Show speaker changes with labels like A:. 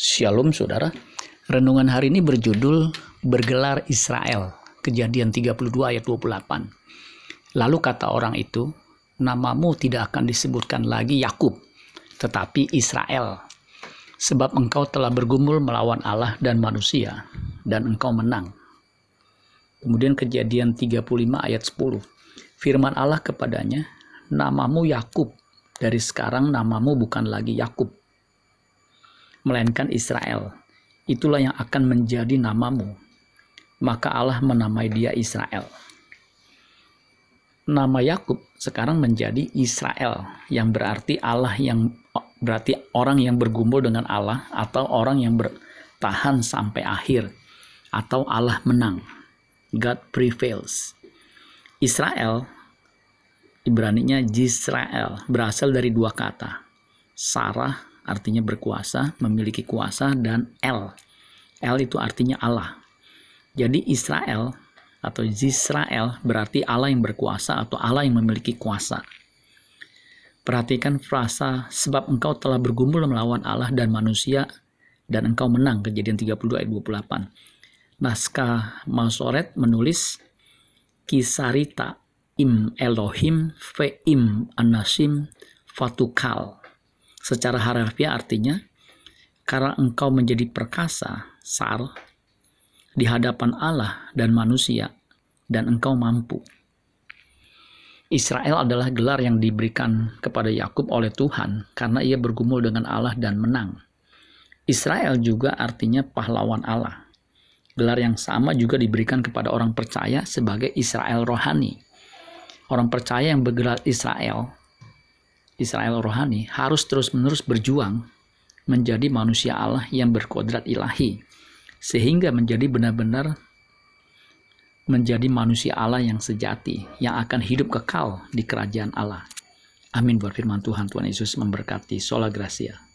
A: Shalom saudara. Renungan hari ini berjudul Bergelar Israel. Kejadian 32 ayat 28. Lalu kata orang itu, namamu tidak akan disebutkan lagi Yakub, tetapi Israel. Sebab engkau telah bergumul melawan Allah dan manusia, dan engkau menang. Kemudian kejadian 35 ayat 10. Firman Allah kepadanya, namamu Yakub, dari sekarang namamu bukan lagi Yakub, melainkan Israel. Itulah yang akan menjadi namamu. Maka Allah menamai dia Israel. Nama Yakub sekarang menjadi Israel, yang berarti Allah yang berarti orang yang bergumul dengan Allah atau orang yang bertahan sampai akhir atau Allah menang. God prevails. Israel Ibraninya Jisrael berasal dari dua kata. Sarah artinya berkuasa, memiliki kuasa dan El. El itu artinya Allah. Jadi Israel atau Jisrael berarti Allah yang berkuasa atau Allah yang memiliki kuasa. Perhatikan frasa sebab engkau telah bergumul melawan Allah dan manusia dan engkau menang kejadian 32 ayat 28. Naskah Masoret menulis Kisarita im Elohim fe im anasim fatukal. Secara harfiah artinya, karena engkau menjadi perkasa, sar, di hadapan Allah dan manusia, dan engkau mampu. Israel adalah gelar yang diberikan kepada Yakub oleh Tuhan karena ia bergumul dengan Allah dan menang. Israel juga artinya pahlawan Allah. Gelar yang sama juga diberikan kepada orang percaya sebagai Israel rohani orang percaya yang bergerak Israel, Israel rohani, harus terus-menerus berjuang menjadi manusia Allah yang berkodrat ilahi, sehingga menjadi benar-benar menjadi manusia Allah yang sejati, yang akan hidup kekal di kerajaan Allah. Amin buat firman Tuhan. Tuhan Yesus memberkati. Sola Gracia.